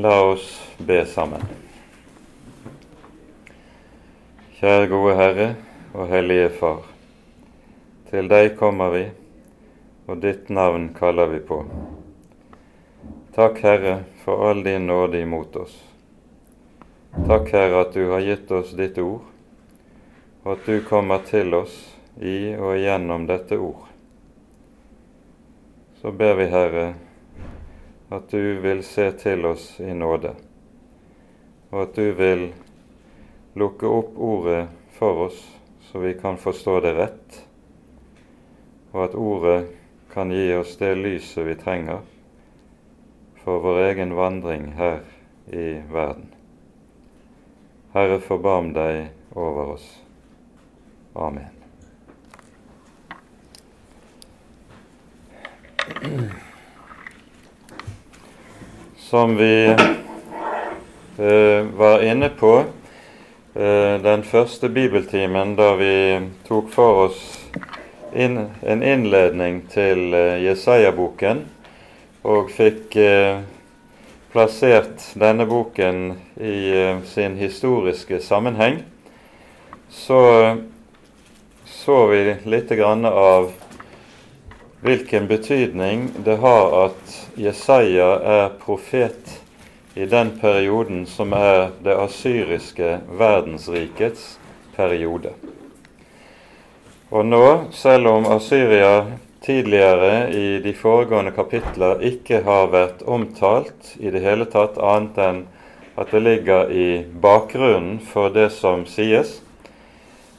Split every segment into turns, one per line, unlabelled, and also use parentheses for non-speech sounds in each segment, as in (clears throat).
La oss be sammen. Kjære gode Herre og Hellige Far. Til deg kommer vi, og ditt navn kaller vi på. Takk, Herre, for all din nåde imot oss. Takk, Herre, at du har gitt oss ditt ord, og at du kommer til oss i og gjennom dette ord. Så ber vi, Herre, at du vil se til oss i nåde, og at du vil lukke opp ordet for oss, så vi kan forstå det rett, og at ordet kan gi oss det lyset vi trenger for vår egen vandring her i verden. Herre, forbarm deg over oss. Amen. Som vi eh, var inne på eh, den første bibeltimen da vi tok for oss inn, en innledning til eh, Jesaja-boken og fikk eh, plassert denne boken i eh, sin historiske sammenheng, så så vi litt av hvilken betydning det har at Jesaja er profet i den perioden som er det asyriske verdensrikets periode. Og nå, selv om Asyria tidligere i de foregående kapitler ikke har vært omtalt i det hele tatt, annet enn at det ligger i bakgrunnen for det som sies,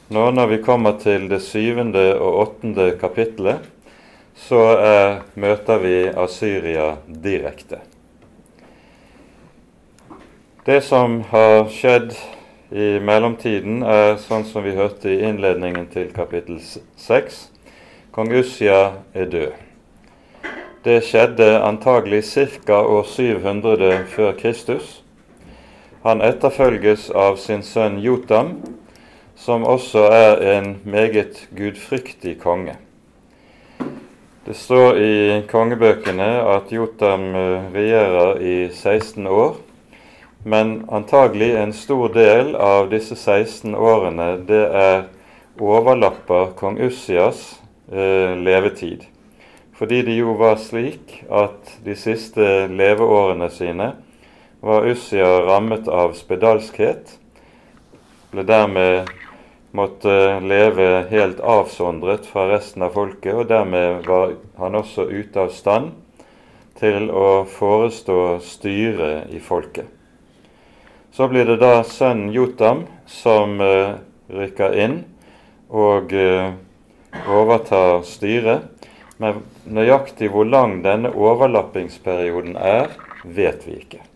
nå når vi kommer til det syvende og åttende kapitlet, så eh, møter vi Asyria direkte. Det som har skjedd i mellomtiden, er sånn som vi hørte i innledningen til kapittel 6. Kong Ussia er død. Det skjedde antagelig ca. år 700 før Kristus. Han etterfølges av sin sønn Jotam, som også er en meget gudfryktig konge. Det står i kongebøkene at Jotam eh, regjerer i 16 år. Men antagelig en stor del av disse 16 årene det er overlapper kong Ussias eh, levetid. Fordi det jo var slik at de siste leveårene sine var Ussia rammet av spedalskhet, ble dermed måtte leve helt avsondret fra resten av folket, og dermed var han også ute av stand til å forestå styret i folket. Så blir det da sønnen Jotam som uh, rykker inn og uh, overtar styret. Men nøyaktig hvor lang denne overlappingsperioden er, vet vi ikke.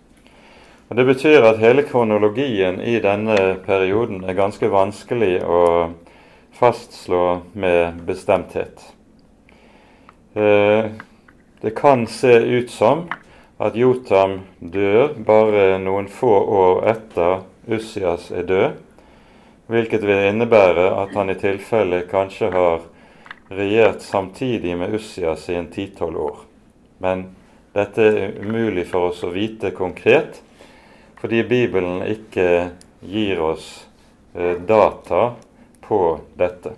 Og Det betyr at hele kronologien i denne perioden er ganske vanskelig å fastslå med bestemthet. Eh, det kan se ut som at Jotam dør bare noen få år etter Ussias er død, hvilket vil innebære at han i tilfelle kanskje har regjert samtidig med Ussias i en ti-tolv år. Men dette er umulig for oss å vite konkret, fordi Bibelen ikke gir oss eh, data på dette.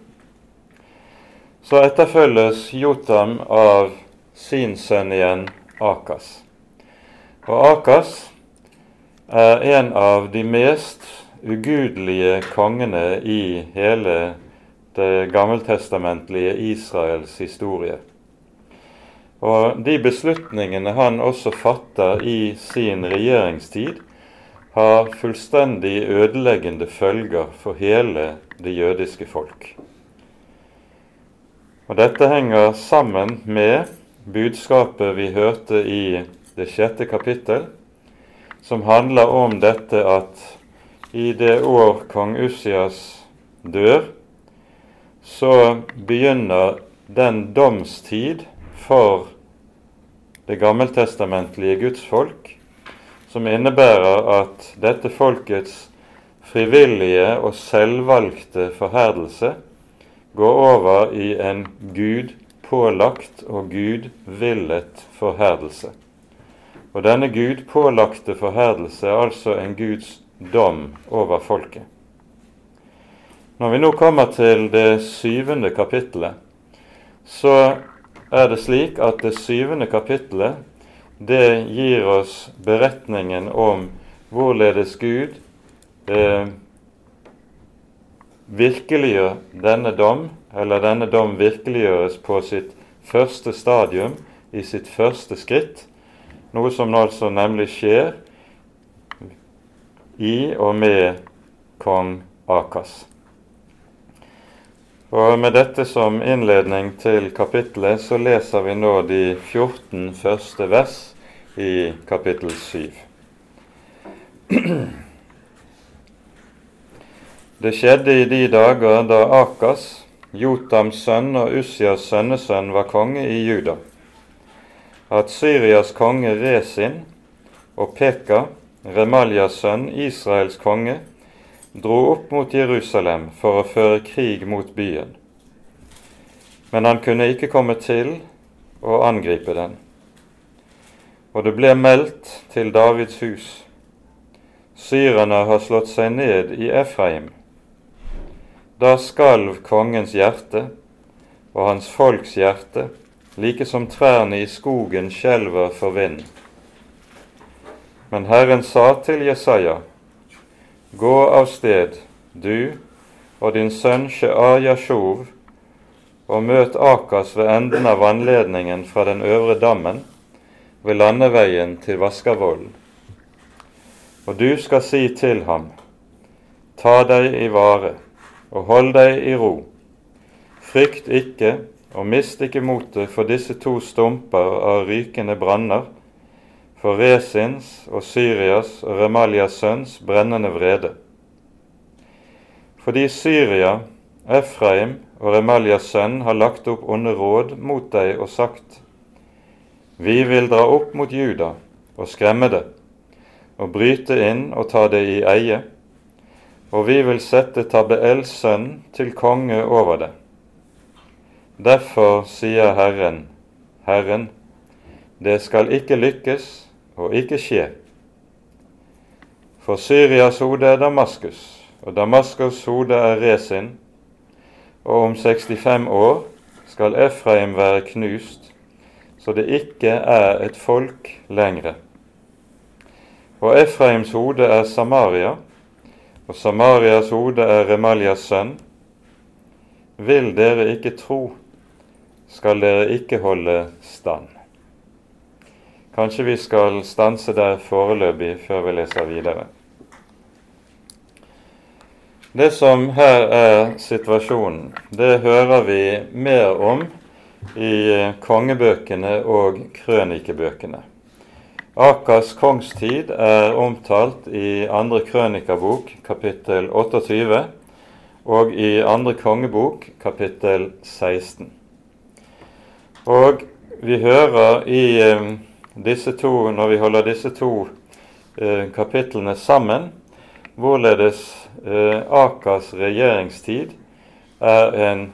Så etterfølges Jotam av sin sønn igjen, Akas. Og Akas er en av de mest ugudelige kongene i hele det gammeltestamentlige Israels historie. Og de beslutningene han også fatter i sin regjeringstid, har fullstendig ødeleggende følger for hele det jødiske folk. Og Dette henger sammen med budskapet vi hørte i det sjette kapittel, som handler om dette at i det år kong Ussias dør, så begynner den domstid for det gammeltestamentlige gudsfolk som innebærer at dette folkets frivillige og selvvalgte forherdelse går over i en Gud pålagt og Gud villet forherdelse. Og denne Gud pålagte forherdelse er altså en Guds dom over folket. Når vi nå kommer til det syvende kapittelet, så er det slik at det syvende kapittelet det gir oss beretningen om hvorledes Gud eh, virkeliggjør denne dom, eller denne dom virkeliggjøres på sitt første stadium, i sitt første skritt, noe som altså nemlig skjer i og med kong Akas. Og Med dette som innledning til kapittelet så leser vi nå de 14 første vers i kapittel 7. Det skjedde i de dager da Akas, Jotams sønn og Ussias sønnesønn, var konge i Juda, at Syrias konge Resin og Peka, Remaljas sønn, Israels konge, dro opp mot Jerusalem for å føre krig mot byen. Men han kunne ikke komme til å angripe den. Og det ble meldt til Davids hus. Syrerne har slått seg ned i Efraim da skalv kongens hjerte og hans folks hjerte, like som trærne i skogen skjelver for vind. Men Herren sa til Jesaja, Gå av sted, du og din sønn Shear Yashov, og møt Akas ved enden av vannledningen fra den øvre dammen, ved landeveien til Vaskervollen. Og du skal si til ham, Ta deg i vare og hold deg i ro. Frykt ikke og mist ikke motet for disse to stumper av rykende branner, for Resins og Syrias og Remalias sønns brennende vrede. Fordi Syria, Efraim og Remalias sønn har lagt opp onde råd mot deg og sagt:" Vi vil dra opp mot Juda og skremme det, og bryte inn og ta det i eie og vi vil sette Tabeels sønn til konge over det. Derfor sier Herren, Herren, det skal ikke lykkes og ikke skje. For Syrias hode er Damaskus, og Damaskus hode er Resin, og om 65 år skal Efraim være knust, så det ikke er et folk lengre. Og Efraims hode er Samaria, og Samarias hode er Remaljas sønn. Vil dere ikke tro, skal dere ikke holde stand. Kanskje vi skal stanse der foreløpig før vi leser videre. Det som her er situasjonen, det hører vi mer om i kongebøkene og krønikebøkene. Akas kongstid er omtalt i andre krønikabok kapittel 28 og i andre kongebok kapittel 16. Og vi hører i eh, disse to, når vi holder disse to eh, kapitlene sammen, hvorledes eh, Akas regjeringstid er en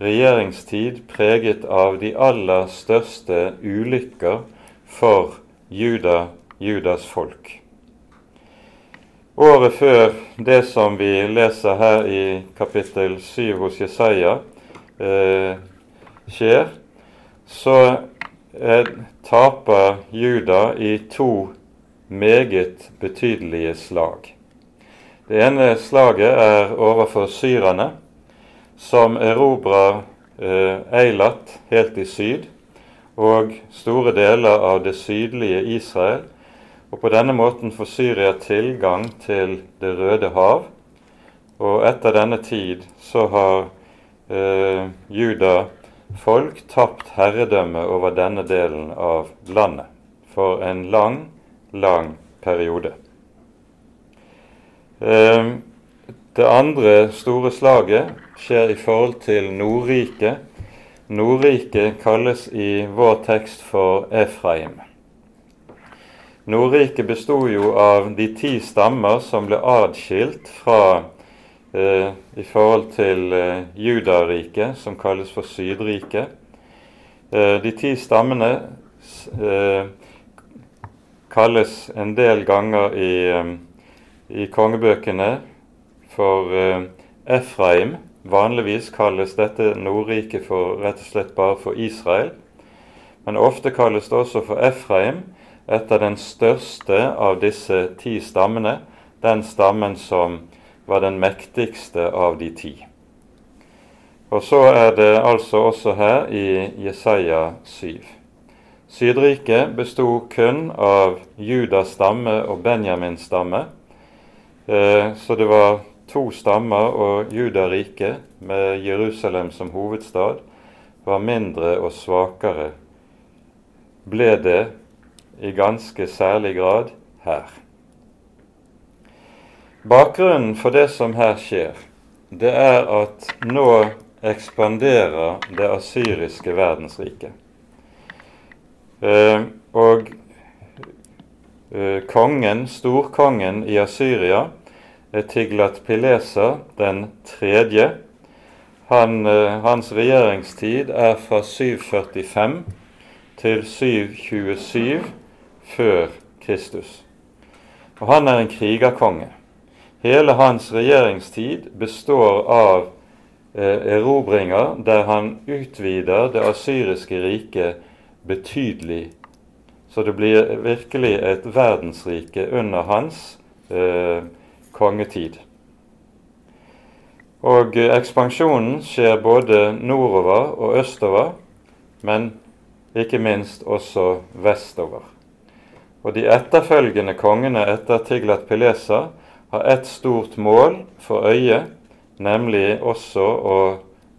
regjeringstid preget av de aller største ulykker for Juda, Judas folk. Året før det som vi leser her i kapittel 7 hos Jesaja, eh, skjer, så taper Juda i to meget betydelige slag. Det ene slaget er overfor syrerne, som erobrer eh, Eilat helt i syd og store deler av det sydlige Israel, og på denne måten får Syria tilgang til Det røde hav. Og etter denne tid så har eh, Juda folk tapt herredømme over denne delen av landet for en lang, lang periode. Eh, det andre store slaget skjer i forhold til Nordriket Nordriket kalles i vår tekst for Efraim. Nordriket besto jo av de ti stammer som ble adskilt fra eh, i forhold til eh, Judariket, som kalles for Sydriket. Eh, de ti stammene eh, kalles en del ganger i, i kongebøkene for Efraim. Vanligvis kalles dette Nordriket for, rett og slett bare for Israel. Men ofte kalles det også for Efraim etter den største av disse ti stammene, den stammen som var den mektigste av de ti. Og så er det altså også her i Jesaja 7. Sydriket bestod kun av Judas stamme og Benjamins stamme. Eh, så det var to stammer, og Judariket, med Jerusalem som hovedstad, var mindre og svakere, ble det i ganske særlig grad her. Bakgrunnen for det som her skjer, det er at nå ekspanderer det asyriske verdensriket. Eh, og eh, kongen, storkongen i Asyria, er Tiglat Pileser den tredje. Han, eh, hans regjeringstid er fra 745 til 727 før Kristus. Og Han er en krigerkonge. Hele hans regjeringstid består av eh, erobringer der han utvider det asyriske riket betydelig. Så det blir virkelig et verdensrike under hans eh, kongetid. Og ekspansjonen skjer både nordover og østover, men ikke minst også vestover. Og de etterfølgende kongene etter Tiglat Pileser har ett stort mål for øyet, nemlig også å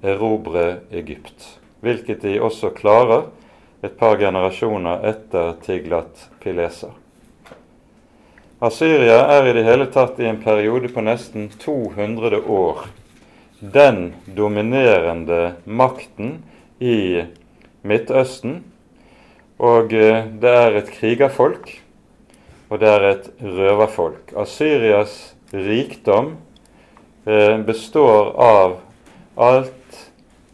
erobre Egypt. Hvilket de også klarer et par generasjoner etter Tiglat Pileser. Asyria er i det hele tatt i en periode på nesten 200 år den dominerende makten i Midtøsten. Og eh, det er et krigerfolk, og det er et røverfolk. Asyrias rikdom eh, består av alt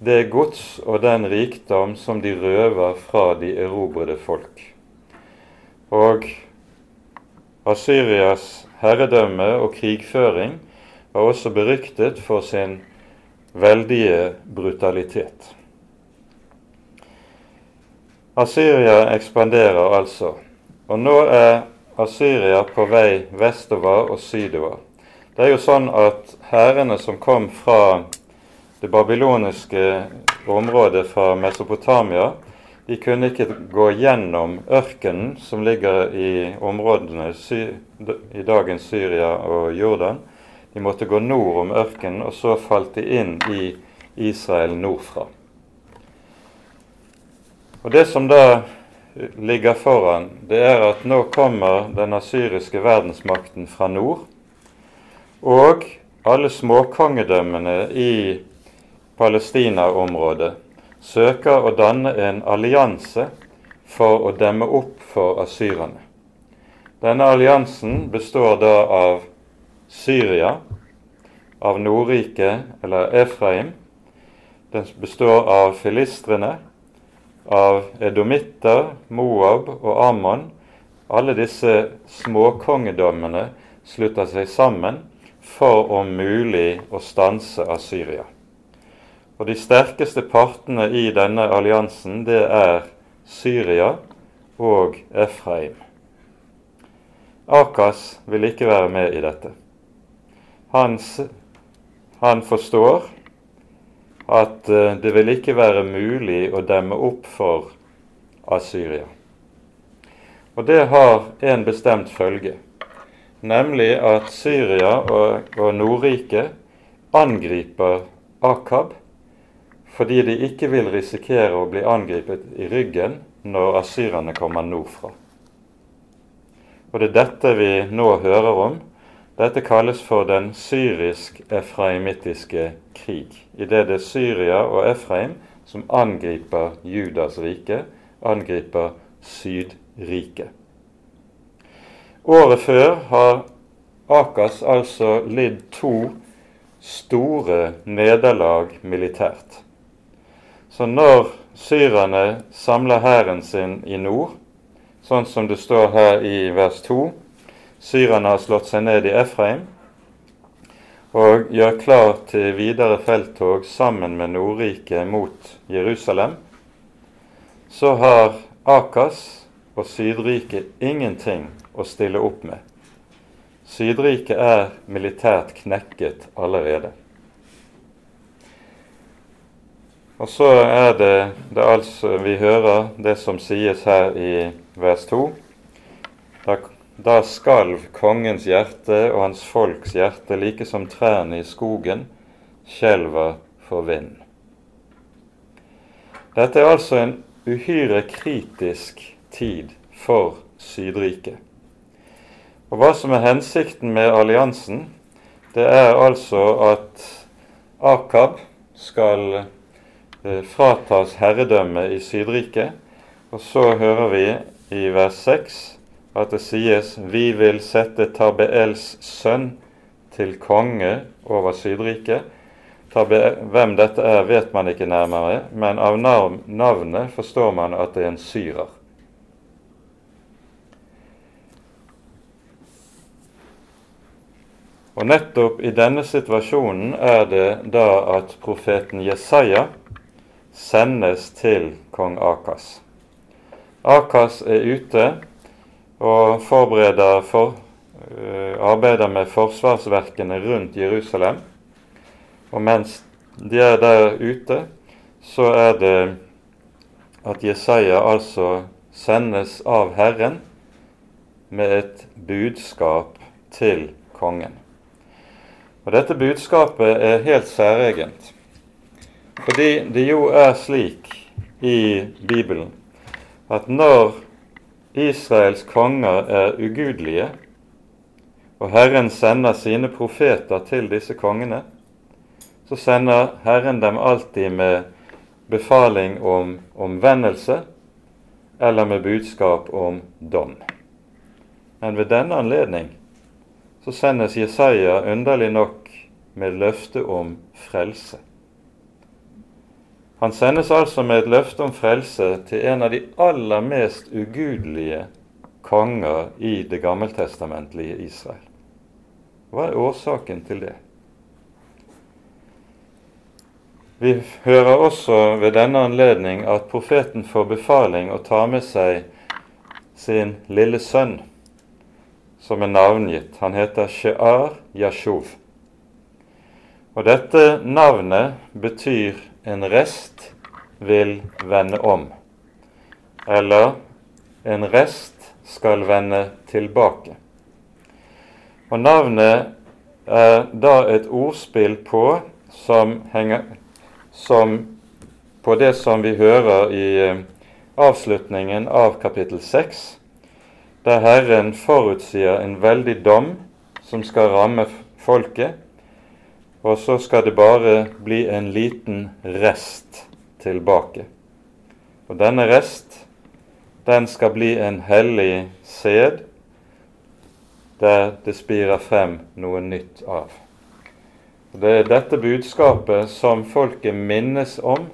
det gods og den rikdom som de røver fra de erobrede folk. Og Asyrias herredømme og krigføring var også beryktet for sin veldige brutalitet. Asyria ekspanderer altså, og nå er Asyria på vei vestover og sydover. Det er jo sånn at hærene som kom fra det babyloniske området fra Mesopotamia, de kunne ikke gå gjennom ørkenen som ligger i områdene i dagens Syria og Jordan. De måtte gå nord om ørkenen, og så falt de inn i Israel nordfra. Og Det som da ligger foran, det er at nå kommer den asyriske verdensmakten fra nord. Og alle småkongedømmene i Palestina-området søker å danne en allianse for å demme opp for asyrerne. Denne alliansen består da av Syria, av Nordriket, eller Efraim. Den består av filistrene, av edomitter, Moab og Ammon. Alle disse småkongedømmene slutter seg sammen for om mulig å stanse Asyria. Og De sterkeste partene i denne alliansen det er Syria og Efraim. Akas vil ikke være med i dette. Hans, han forstår at eh, det vil ikke være mulig å demme opp for Asyria. Og det har en bestemt følge, nemlig at Syria og, og Nordriket angriper Akab fordi de ikke vil risikere å bli angrepet i ryggen når asyrerne kommer nordfra. Og Det er dette vi nå hører om. Dette kalles for den syrisk-efraimittiske krig, idet det er Syria og Efraim som angriper Judas rike, angriper Sydriket. Året før har Akas altså lidd to store nederlag militært. Så når syrerne samler hæren sin i nord, sånn som det står her i vers 2. Syrerne har slått seg ned i Efraim og gjør klar til videre felttog sammen med Nordriket mot Jerusalem, så har Akas og Sydriket ingenting å stille opp med. Sydriket er militært knekket allerede. Og så er det, det altså vi hører det som sies her i vers 2. Da, da skalv kongens hjerte og hans folks hjerte like som trærne i skogen skjelver for vind. Dette er altså en uhyre kritisk tid for Sydriket. Og Hva som er hensikten med alliansen, det er altså at Akab skal Eh, fratas herredømmet i Sydriket. Og så hører vi i vers 6 at det sies vi vil sette Tabeels sønn til konge over Sydriket. Hvem dette er, vet man ikke nærmere, men av navnet forstår man at det er en syrer. Og nettopp i denne situasjonen er det da at profeten Jesaja sendes til kong Akas. Akas er ute og forbereder for, uh, arbeider med forsvarsverkene rundt Jerusalem. Og mens de er der ute, så er det at Jesaja altså sendes av Herren med et budskap til kongen. Og Dette budskapet er helt særegent. Fordi det jo er slik i Bibelen at når Israels konger er ugudelige, og Herren sender sine profeter til disse kongene, så sender Herren dem alltid med befaling om omvendelse eller med budskap om dom. Men ved denne anledning så sendes Jesaja underlig nok med løfte om frelse. Han sendes altså med et løfte om frelse til en av de aller mest ugudelige konger i det gammeltestamentlige Israel. Hva er årsaken til det? Vi hører også ved denne anledning at profeten får befaling å ta med seg sin lille sønn, som er navngitt. Han heter Shear Yashuv. Og dette navnet betyr en rest vil vende om, eller en rest skal vende tilbake. Og Navnet er da et ordspill på som henger som på det som vi hører i eh, avslutningen av kapittel 6, der Herren forutsier en veldig dom som skal ramme folket, og så skal det bare bli en liten rest tilbake. Og denne rest, den skal bli en hellig sæd der det spirer frem noe nytt av. Og Det er dette budskapet som folket minnes om,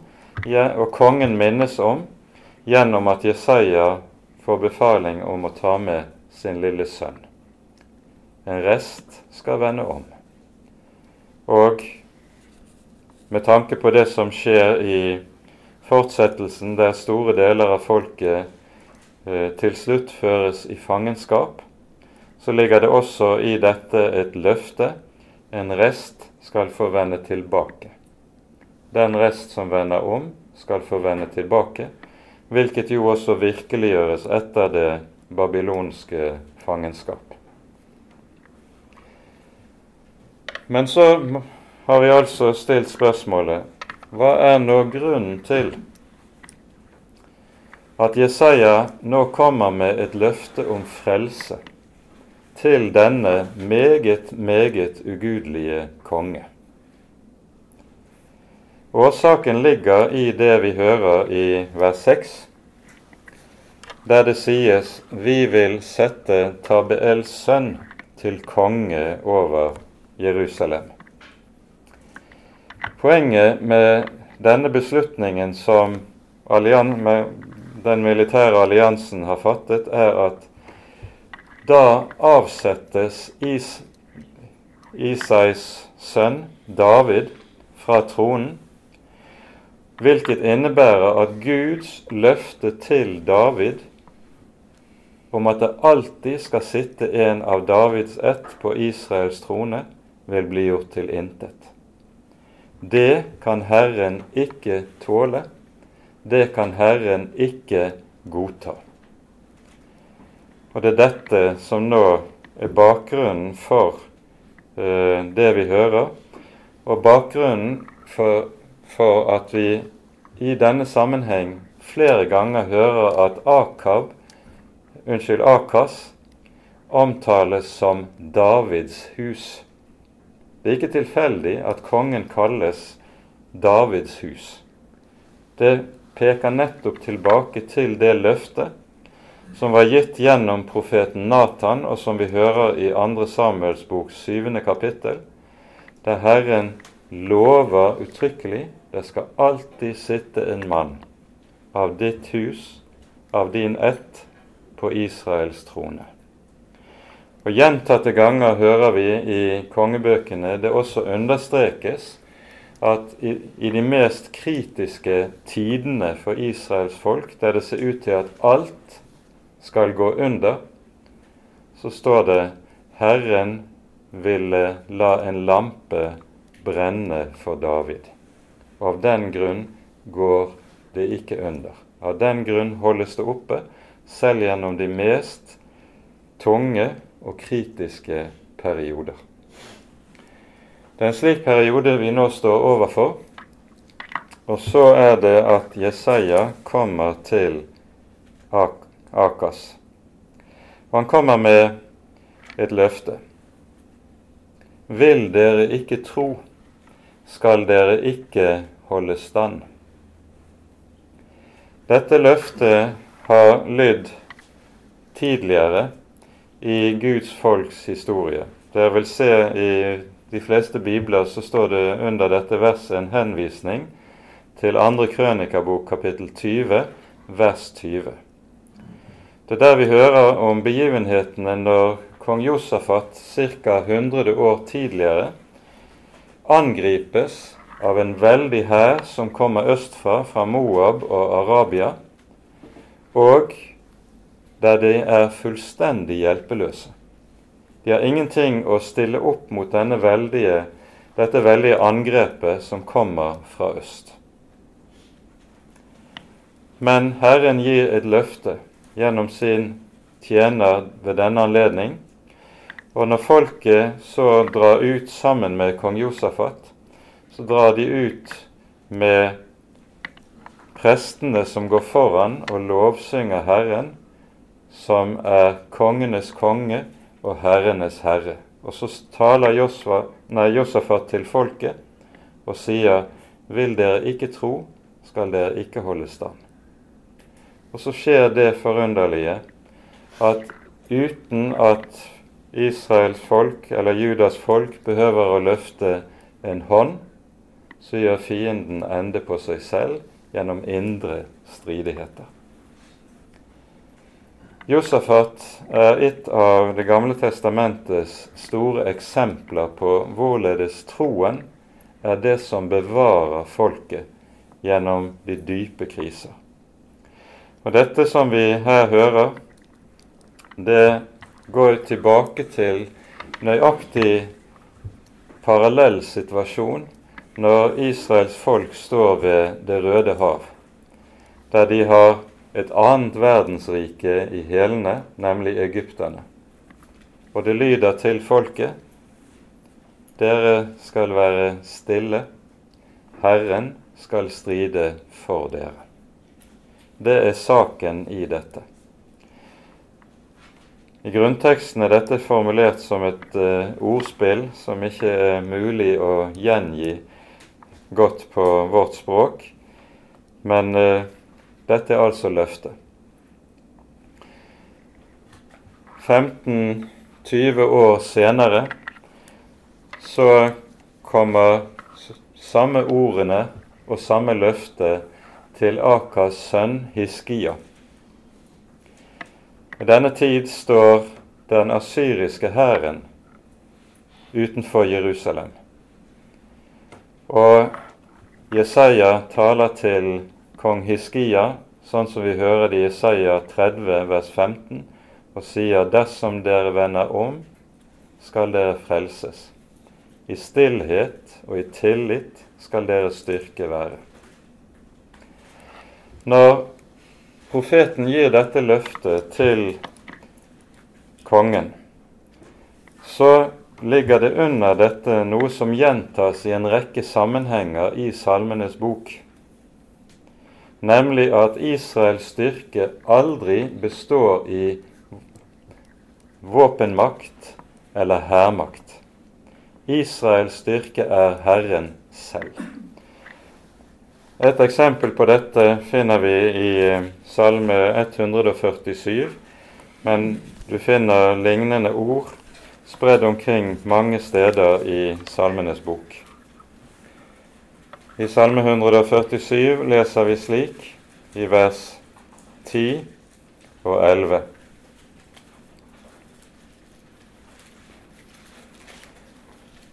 og kongen minnes om, gjennom at Jesaja får befaling om å ta med sin lille sønn. En rest skal vende om. Og med tanke på det som skjer i fortsettelsen, der store deler av folket eh, til slutt føres i fangenskap, så ligger det også i dette et løfte. En rest skal få vende tilbake. Den rest som vender om, skal få vende tilbake, hvilket jo også virkeliggjøres etter det babylonske fangenskap. Men så har vi altså stilt spørsmålet hva er nå grunnen til at Jesaja nå kommer med et løfte om frelse til denne meget, meget ugudelige konge? Årsaken ligger i det vi hører i vers 6, der det sies 'Vi vil sette Tabeels sønn til konge over Jerusalem. Poenget med denne beslutningen som den militære alliansen har fattet, er at da avsettes Is Isais sønn David fra tronen, hvilket innebærer at Guds løfte til David om at det alltid skal sitte en av Davids ett på Israels trone, vil bli gjort til intet. Det kan Herren ikke tåle, det kan Herren ikke godta. Og det er dette som nå er bakgrunnen for uh, det vi hører, og bakgrunnen for, for, at vi i denne sammenheng flere ganger hører at Akab, unnskyld, Akas omtales som Davids hus. Det er ikke tilfeldig at kongen kalles Davids hus. Det peker nettopp tilbake til det løftet som var gitt gjennom profeten Natan, og som vi hører i 2. Samuels bok 7. kapittel, der Herren lover uttrykkelig det skal alltid sitte en mann av ditt hus, av din ett, på Israels trone. Og Gjentatte ganger hører vi i kongebøkene det også understrekes at i, i, de mest kritiske tidene for Israels folk, der det ser ut til at alt skal gå under, så står det Herren ville la en lampe brenne for David. Og av den grunn går det ikke under. Av den grunn holdes det oppe, selv gjennom de mest tunge og kritiske perioder. Det er en slik periode vi nå står overfor. Og så er det at Jesaja kommer til Ak Akas. Han kommer med et løfte. Vil dere ikke tro, skal dere ikke holde stand. Dette løftet har lydd tidligere i Guds folks historie. Dere vil se i de fleste bibler så står det under dette verset en henvisning til andre krønikabok kapittel 20, vers 20. Det er der vi hører om begivenhetene når kong Josafat ca. 100 år tidligere angripes av en veldig hær som kommer østfra, fra Moab og Arabia, og der de er fullstendig hjelpeløse. De har ingenting å stille opp mot veldige, dette veldige angrepet som kommer fra øst. Men Herren gir et løfte gjennom sin tjener ved denne anledning. Og når folket så drar ut sammen med kong Josafat, så drar de ut med prestene som går foran og lovsynger Herren som er kongenes konge og herrenes herre. Og så taler Josua, nei, Josafat til folket og sier, vil dere ikke tro, skal dere ikke holde stand. Og så skjer det forunderlige at uten at Israels folk eller Judas folk behøver å løfte en hånd, så gjør fienden ende på seg selv gjennom indre stridigheter. Josafat er et av Det gamle testamentets store eksempler på hvorledes troen er det som bevarer folket gjennom de dype kriser. Og Dette som vi her hører, det går tilbake til nøyaktig parallell situasjon når Israels folk står ved Det røde hav, der de har et annet verdensrike i hælene, nemlig egypterne. Og det lyder til folket dere skal være stille, Herren skal stride for dere. Det er saken i dette. I grunnteksten er dette formulert som et uh, ordspill som ikke er mulig å gjengi godt på vårt språk, men uh, dette er altså løftet. 15-20 år senere så kommer samme ordene og samme løfte til Akas sønn Hiskia I denne tid står den asyriske hæren utenfor Jerusalem. Og Jesaja taler til kong Hiskia, sånn som vi hører det i Isaiah 30 vers 15, og sier:" Dersom dere vender om, skal dere frelses. I stillhet og i tillit skal deres styrke være. Når profeten gir dette løftet til kongen, så ligger det under dette noe som gjentas i en rekke sammenhenger i Salmenes bok, nemlig at Israels styrke aldri består i våpenmakt eller hærmakt. Israels styrke er Herren selv. Et eksempel på dette finner vi i eh, Salme 147, men du finner lignende ord spredd omkring mange steder i Salmenes bok. I Salme 147 leser vi slik i vers 10 og 11.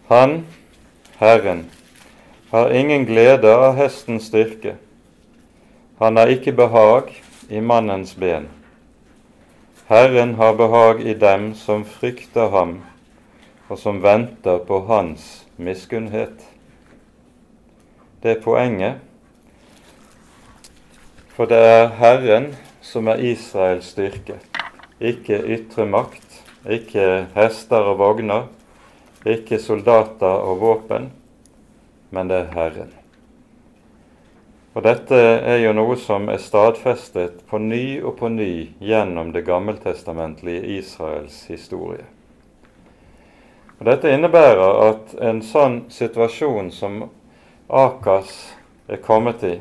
Han, Herren, har ingen glede av hestens styrke. Han har ikke behag i mannens ben. Herren har behag i dem som frykter ham, og som venter på hans miskunnhet. Det er poenget, for det er Herren som er Israels styrke, ikke ytre makt, ikke hester og vogner, ikke soldater og våpen, men det er Herren. Og dette er jo noe som er stadfestet på ny og på ny gjennom det gammeltestamentlige Israels historie. Og Dette innebærer at en sånn situasjon som Akas er kommet i,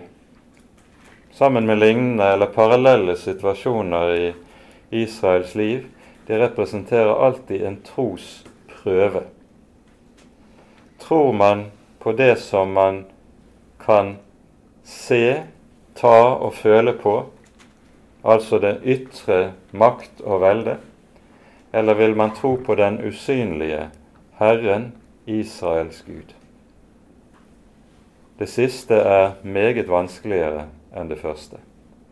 sammen med lignende eller parallelle situasjoner i Israels liv, de representerer alltid en trosprøve. Tror man på det som man kan se, ta og føle på, altså den ytre makt og velde, eller vil man tro på den usynlige Herren, Israels Gud? Det siste er meget vanskeligere enn det første.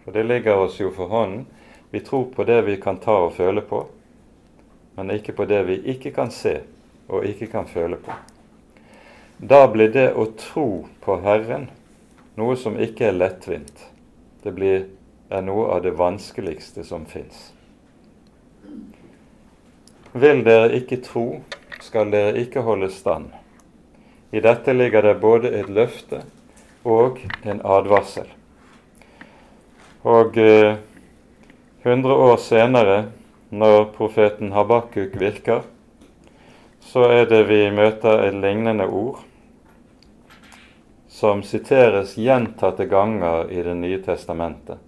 For det ligger oss jo for hånden. Vi tror på det vi kan ta og føle på, men ikke på det vi ikke kan se og ikke kan føle på. Da blir det å tro på Herren noe som ikke er lettvint. Det blir, er noe av det vanskeligste som fins. Vil dere ikke tro, skal dere ikke holde stand. I dette ligger det både et løfte og en advarsel. Og eh, 100 år senere, når profeten Habakuk virker, så er det vi møter et lignende ord som siteres gjentatte ganger i Det nye testamentet.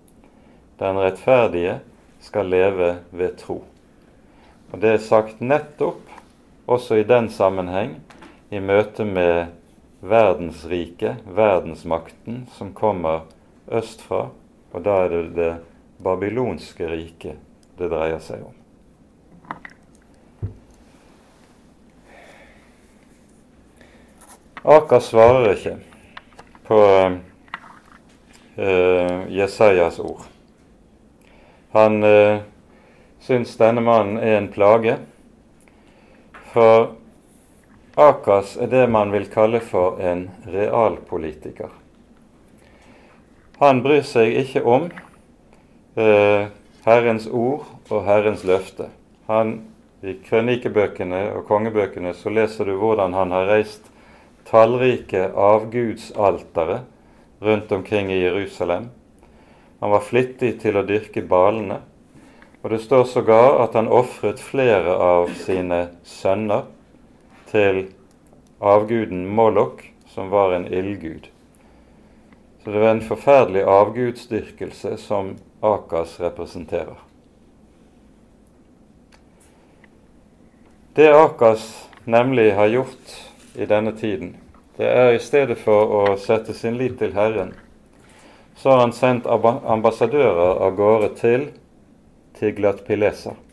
Den rettferdige skal leve ved tro. Og Det er sagt nettopp også i den sammenheng i møte med verdensriket, verdensmakten, som kommer østfra, og da er det det babylonske riket det dreier seg om. Aker svarer ikke på uh, Jesajas ord. Han uh, syns denne mannen er en plage, for Akas er det man vil kalle for en realpolitiker. Han bryr seg ikke om eh, Herrens ord og Herrens løfte. Han, I krønikebøkene og kongebøkene så leser du hvordan han har reist tallrike avgudsaltere rundt omkring i Jerusalem. Han var flittig til å dyrke balene, og det står sågar at han ofret flere av sine sønner til avguden Moloch, som var en ildgud. Så det var en forferdelig avgudsdyrkelse som Akas representerer. Det Akas nemlig har gjort i denne tiden. Det er i stedet for å sette sin lit til Herren, så har han sendt ambassadører av gårde til Tiglat-Pileser.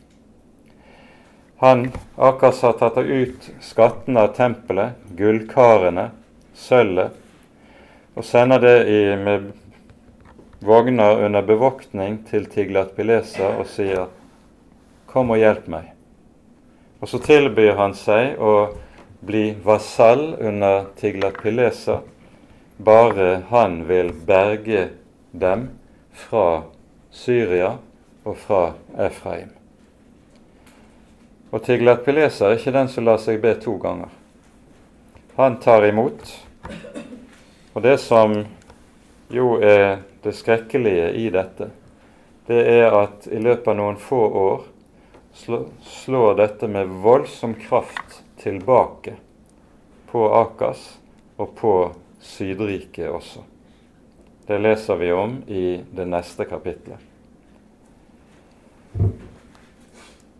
Han, Akas, har tatt ut skattene av tempelet, gullkarene, sølvet, og sender det i, med vogner under bevoktning til Tiglat-Pileser og sier, 'Kom og hjelp meg'. Og så tilbyr han seg å bli vasall under Tiglat-Pileser, bare han vil berge dem fra Syria og fra Efraim. Og Tiglat-Pileser er ikke den som lar seg be to ganger. Han tar imot. Og det som jo er det skrekkelige i dette, det er at i løpet av noen få år slår dette med voldsom kraft tilbake på Akas og på Sydriket også. Det leser vi om i det neste kapitlet.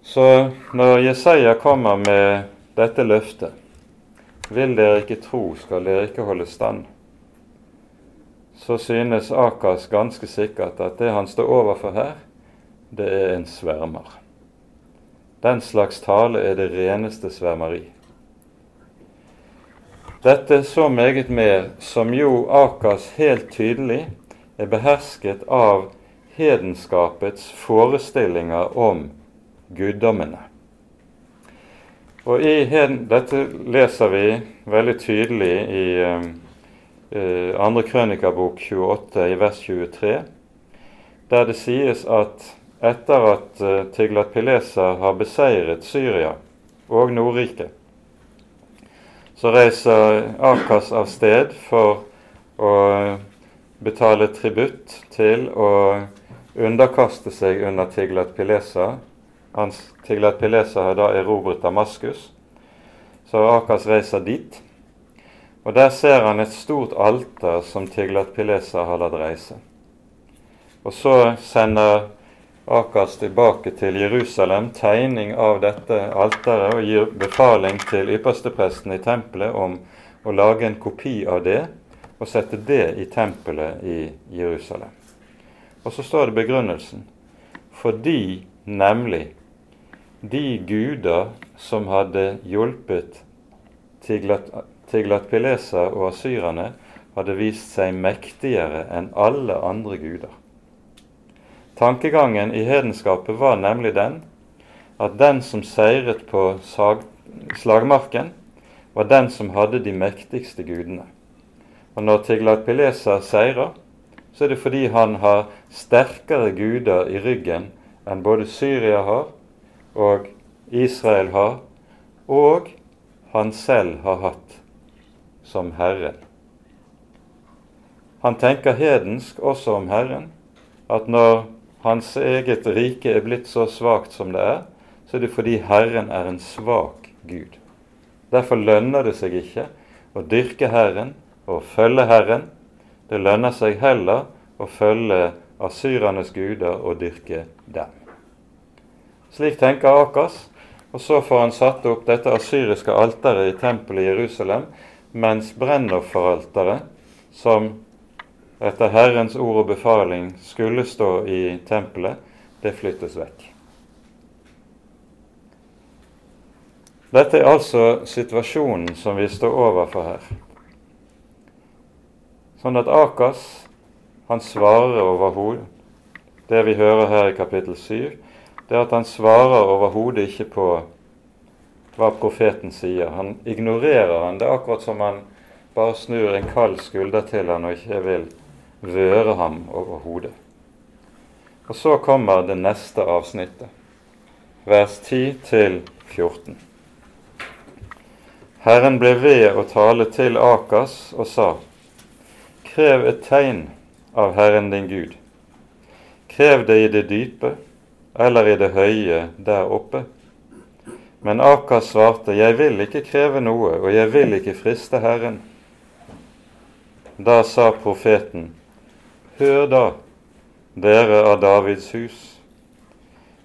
Så når Jesaja kommer med dette løftet, vil dere ikke tro, skal dere ikke holde stand, så synes Akas ganske sikkert at det han står overfor her, det er en svermer. Den slags tale er det reneste svermeri. Dette så meget mer som jo Akas helt tydelig er behersket av hedenskapets forestillinger om guddommene. Og i Dette leser vi veldig tydelig i uh, andre krønikabok 28 i vers 23, der det sies at etter at uh, Tiglat-Pileser har beseiret Syria og Nordriket, så reiser Akas av sted for å betale tributt til å underkaste seg under Tiglat-Pileser. Tiglat-Pileser har da erobret Damaskus, så Akas reiser dit. Og Der ser han et stort alter som Tiglat-Pileser har latt reise. Og så sender Akas tilbake til Jerusalem, tegning av dette alteret, og gir befaling til ypperstepresten i tempelet om å lage en kopi av det og sette det i tempelet i Jerusalem. Og så står det begrunnelsen. Fordi nemlig de guder som hadde hjulpet Tiglat-Pileser og asyrerne, hadde vist seg mektigere enn alle andre guder. Tankegangen i hedenskapet var nemlig den at den som seiret på slagmarken, var den som hadde de mektigste gudene. Og når Tiglatpilesa seirer, så er det fordi han har sterkere guder i ryggen enn både Syria har og Israel har, og han selv har hatt som Herren. Han tenker hedensk også om Herren, at når hans eget rike er blitt så svakt som det er, så er det fordi Herren er en svak Gud. Derfor lønner det seg ikke å dyrke Herren og følge Herren. Det lønner seg heller å følge asyrernes guder og dyrke dem. Slik tenker Akas, og så får han satt opp dette asyriske alteret i tempelet i Jerusalem, mens brennofferalteret, som etter Herrens ord og befaling skulle stå i tempelet, det flyttes vekk. Dette er altså situasjonen som vi står overfor her. Sånn at Akas han svarer overhodet Det vi hører her i kapittel 7, det er at han svarer overhodet ikke på hva profeten sier. Han ignorerer han. Det er akkurat som han bare snur en kald skulder til han og ikke vil røre ham over hodet. Og så kommer det neste avsnittet, vers 10 til 14. Herren ble ved å tale til Akas og sa:" Krev et tegn av Herren din Gud. Krev det i det dype eller i det høye der oppe. Men Akas svarte, Jeg vil ikke kreve noe, og jeg vil ikke friste Herren. Da sa profeten, Hør da, dere av Davids hus.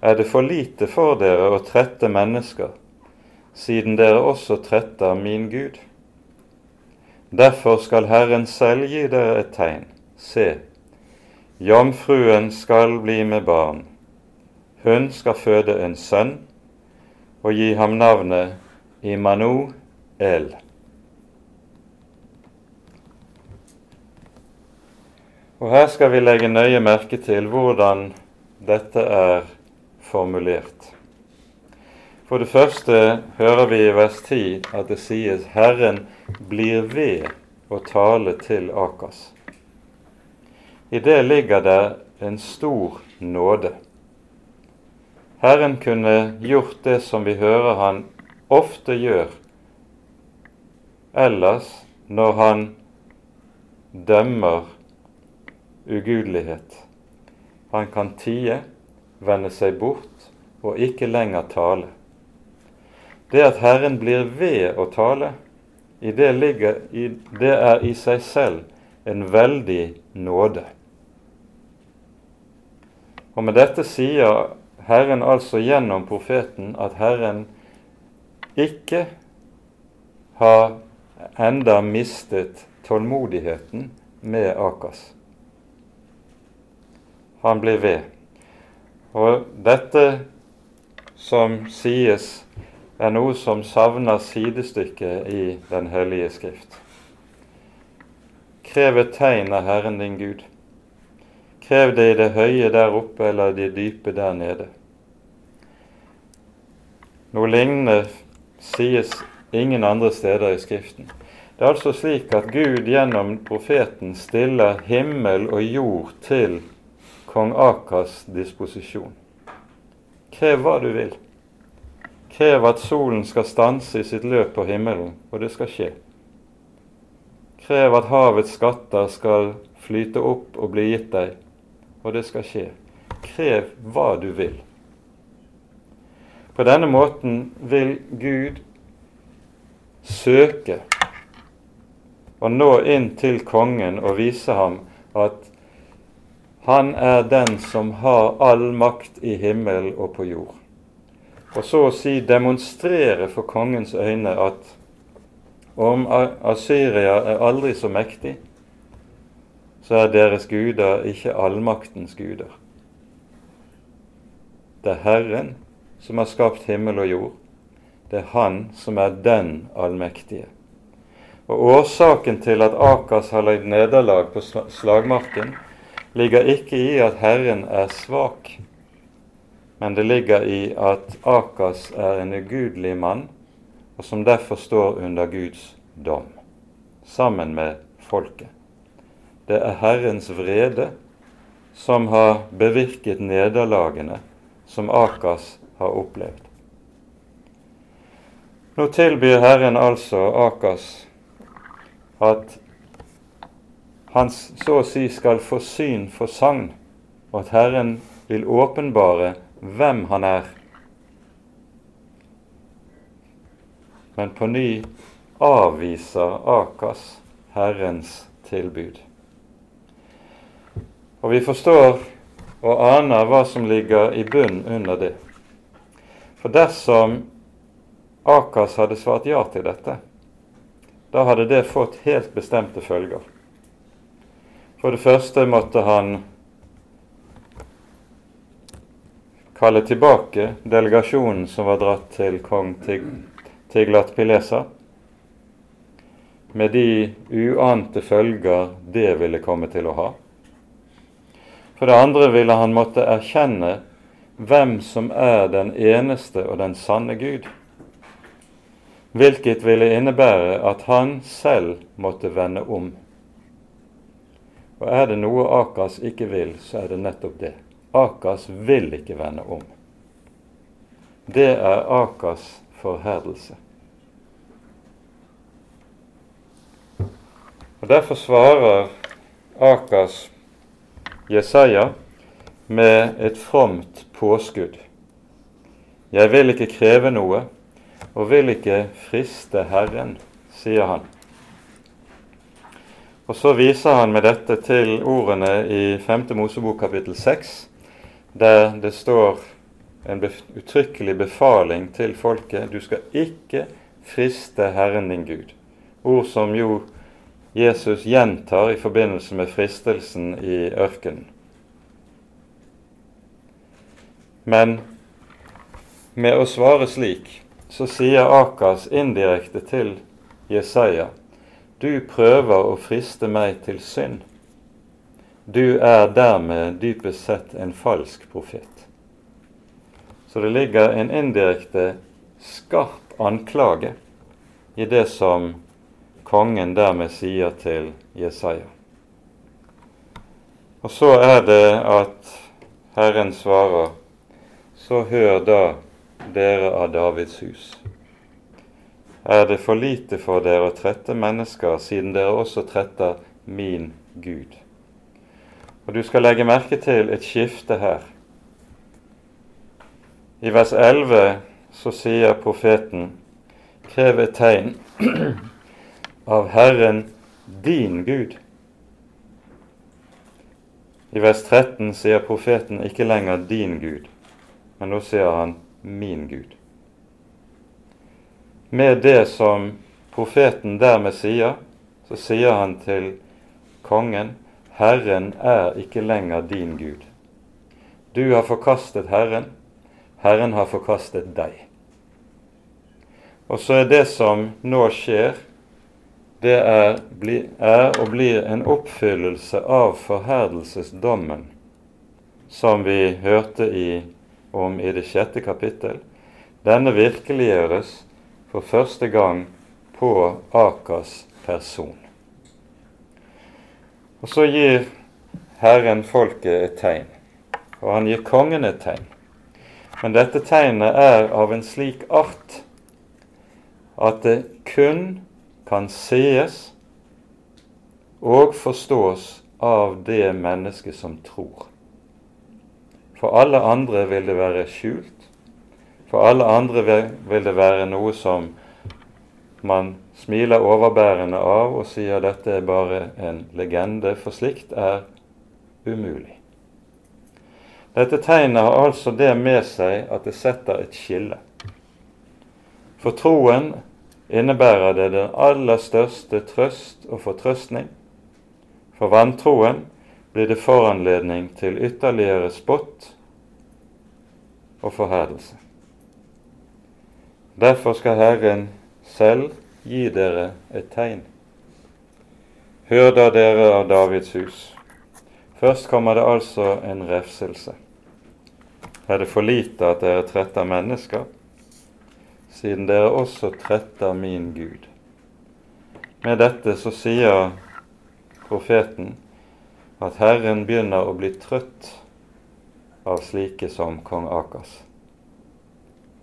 Er det for lite for dere å trette mennesker, siden dere også tretter min Gud? Derfor skal Herren selv gi dere et tegn. Se, jomfruen skal bli med barn, hun skal føde en sønn og gi ham navnet Immanuel. Og Her skal vi legge nøye merke til hvordan dette er formulert. For det første hører vi i vers 10 at det sies 'Herren blir ved å tale til Akas'. I det ligger det en stor nåde. Herren kunne gjort det som vi hører han ofte gjør ellers når han dømmer ugudelighet. Han kan tie, vende seg bort og ikke lenger tale. Det at Herren blir ved å tale, i det, ligger, i, det er i seg selv en veldig nåde. Og med dette sier Herren altså gjennom profeten at Herren ikke har enda mistet tålmodigheten med Akas. Han blir ved. Og dette som sies, er noe som savner sidestykke i Den hellige skrift. Krev et tegn av Herren din Gud. Krev det i det høye der oppe eller det dype der nede. Noe lignende sies ingen andre steder i Skriften. Det er altså slik at Gud gjennom profeten stiller himmel og jord til kong Akas disposisjon. Krev hva du vil. Krev at solen skal stanse i sitt løp på himmelen, og det skal skje. Krev at havets skatter skal flyte opp og bli gitt deg, og det skal skje. Krev hva du vil. På denne måten vil Gud søke og nå inn til kongen og vise ham at han er den som har all makt i himmel og på jord. Og så å si demonstrere for kongens øyne at om Asyria er aldri så mektig, så er deres guder ikke allmaktens guder. Det er Herren som har skapt himmel og jord. Det er Han som er den allmektige. Og Årsaken til at Akas har lidd nederlag på slagmarken, ligger ikke i at Herren er svak, men det ligger i at Akas er en ugudelig mann, og som derfor står under Guds dom, sammen med folket. Det er Herrens vrede som har bevirket nederlagene som Akas har opplevd. Nå tilbyr Herren altså Akas at han så å si skal få syn for sagn, og at Herren vil åpenbare hvem han er. Men på ny avviser Akas Herrens tilbud. Og vi forstår og aner hva som ligger i bunn under det. For dersom Akas hadde svart ja til dette, da hadde det fått helt bestemte følger. For det første måtte han kalle tilbake delegasjonen som var dratt til kong Tiglat Pilesa, med de uante følger det ville komme til å ha. For det andre ville han måtte erkjenne hvem som er den eneste og den sanne Gud, hvilket ville innebære at han selv måtte vende om. Og er det noe Akas ikke vil, så er det nettopp det. Akas vil ikke vende om. Det er Akas forherdelse. Og Derfor svarer Akas Jesaja med et fromt påskudd. Jeg vil ikke kreve noe og vil ikke friste Herren, sier han. Og Så viser han med dette til ordene i 5. Mosebok kapittel 6, der det står en uttrykkelig befaling til folket du skal ikke friste Herren din Gud. Ord som jo Jesus gjentar i forbindelse med fristelsen i ørkenen. Men med å svare slik, så sier Akas indirekte til Jesaja du prøver å friste meg til synd. Du er dermed dypest sett en falsk profet. Så det ligger en indirekte skarp anklage i det som kongen dermed sier til Jesaja. Og så er det at Herren svarer, så hør da dere av Davids hus. Er det for lite for dere å trette mennesker, siden dere også tretter min Gud? Og Du skal legge merke til et skifte her. I vers 11 så sier profeten krev et tegn (clears throat) av Herren din Gud. I vers 13 sier profeten ikke lenger din Gud, men nå sier han min Gud. Med det som profeten dermed sier, så sier han til kongen Herren er ikke lenger din Gud. Du har forkastet Herren, Herren har forkastet deg. Og så er det som nå skjer, det er, er og blir en oppfyllelse av forherdelsesdommen som vi hørte i om i det sjette kapittel, denne virkeliggjøres for første gang på Akers person. Og så gir Herren folket et tegn, og han gir kongen et tegn. Men dette tegnet er av en slik art at det kun kan sees og forstås av det mennesket som tror. For alle andre vil det være skjult. For alle andre vil det være noe som man smiler overbærende av og sier dette er bare en legende, for slikt er umulig. Dette tegnet har altså det med seg at det setter et skille. For troen innebærer det den aller største trøst og fortrøstning. For vantroen blir det foranledning til ytterligere spott og forherdelse. Derfor skal Herren selv gi dere et tegn. Hør da dere av Davids hus. Først kommer det altså en refselse. Er det for lite at dere tretter mennesker, siden dere også tretter min Gud? Med dette så sier profeten at Herren begynner å bli trøtt av slike som kong Akas.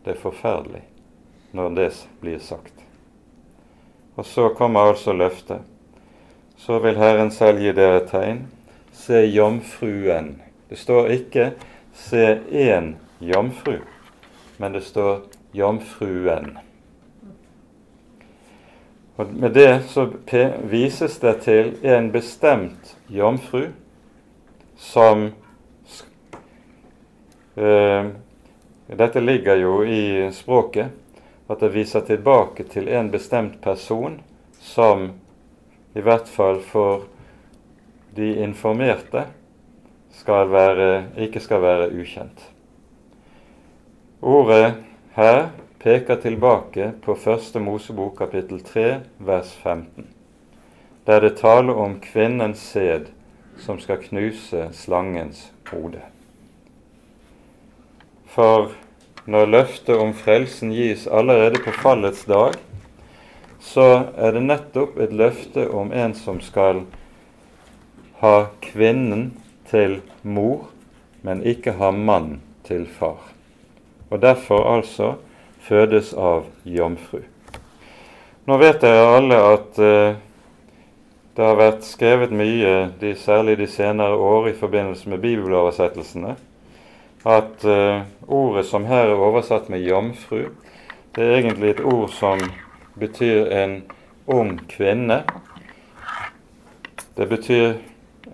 Det er forferdelig når det blir sagt. Og så kommer altså løftet. Så vil Herren selv gi dere tegn. Se jomfruen. Det står ikke 'se én jomfru', men det står 'jomfruen'. Og Med det så vises det til en bestemt jomfru som eh, Dette ligger jo i språket, at det viser tilbake til en bestemt person som i hvert fall for de informerte skal være, ikke skal være ukjent. Ordet her peker tilbake på første Mosebok kapittel 3 vers 15, der det taler om kvinnens sæd som skal knuse slangens hode. For når løftet om frelsen gis allerede på fallets dag, så er det nettopp et løfte om en som skal ha kvinnen til mor, men ikke ha mann til far. Og derfor altså fødes av jomfru. Nå vet dere alle at uh, det har vært skrevet mye, de, særlig de senere år, i forbindelse med bibeloversettelsene, at uh, ordet som her er oversatt med 'jomfru', det er egentlig et ord som betyr en ung kvinne. Det betyr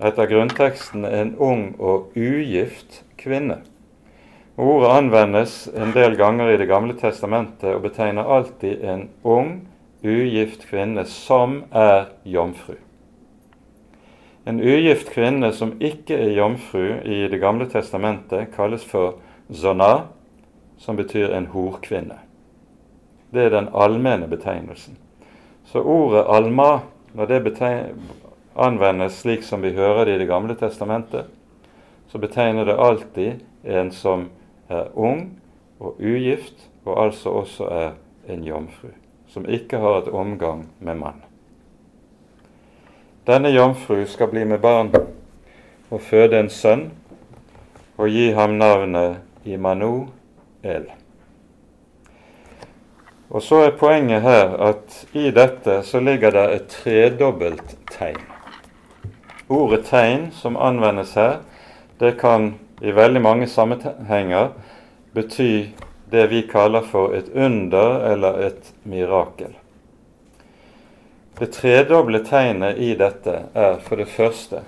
etter grunnteksten en ung og ugift kvinne. Ordet anvendes en del ganger i Det gamle testamentet og betegner alltid en ung, ugift kvinne som er jomfru. En ugift kvinne som ikke er jomfru i Det gamle testamentet, kalles for zona, som betyr en horkvinne. Det er den allmenne betegnelsen. Så ordet alma, når det anvendes slik som vi hører det i Det gamle testamentet, så betegner det alltid en som er ung og ugift, og altså også er en jomfru, som ikke har et omgang med mann. Denne jomfru skal bli med barn og føde en sønn og gi ham navnet Imanu El. Og så er poenget her at i dette så ligger det et tredobbelt tegn. Ordet tegn som anvendes her, det kan i veldig mange sammenhenger bety det vi kaller for et under eller et mirakel. Det tredoble tegnet i dette er for det første